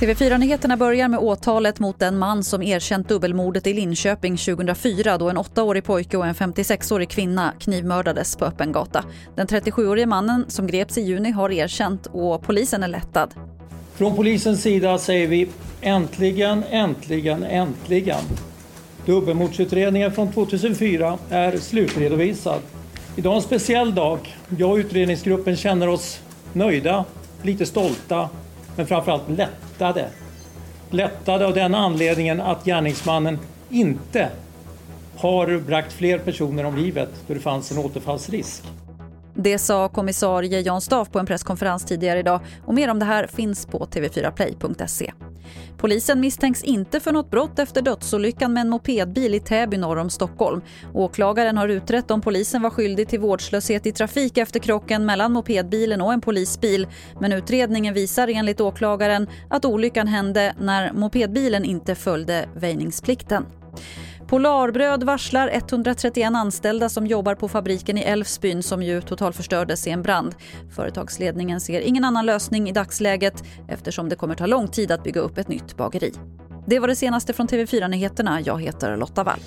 TV4-nyheterna börjar med åtalet mot den man som erkänt dubbelmordet i Linköping 2004 då en 8-årig pojke och en 56-årig kvinna knivmördades på öppen gata. Den 37-årige mannen som greps i juni har erkänt och polisen är lättad. Från polisens sida säger vi äntligen, äntligen, äntligen. Dubbelmordsutredningen från 2004 är slutredovisad. Idag är en speciell dag. Jag och utredningsgruppen känner oss nöjda, lite stolta men framförallt lättade. Lättade av den anledningen att gärningsmannen inte har bragt fler personer om livet då det fanns en återfallsrisk. Det sa kommissarie Jan Staff på en presskonferens tidigare idag och mer om det här finns på tv4play.se. Polisen misstänks inte för något brott efter dödsolyckan med en mopedbil i Täby norr om Stockholm. Åklagaren har utrett om polisen var skyldig till vårdslöshet i trafik efter krocken mellan mopedbilen och en polisbil. Men utredningen visar enligt åklagaren att olyckan hände när mopedbilen inte följde väjningsplikten. Polarbröd varslar 131 anställda som jobbar på fabriken i Älvsbyn som ju totalförstördes i en brand. Företagsledningen ser ingen annan lösning i dagsläget eftersom det kommer ta lång tid att bygga upp ett nytt bageri. Det var det senaste från TV4 Nyheterna. Jag heter Lotta Wall.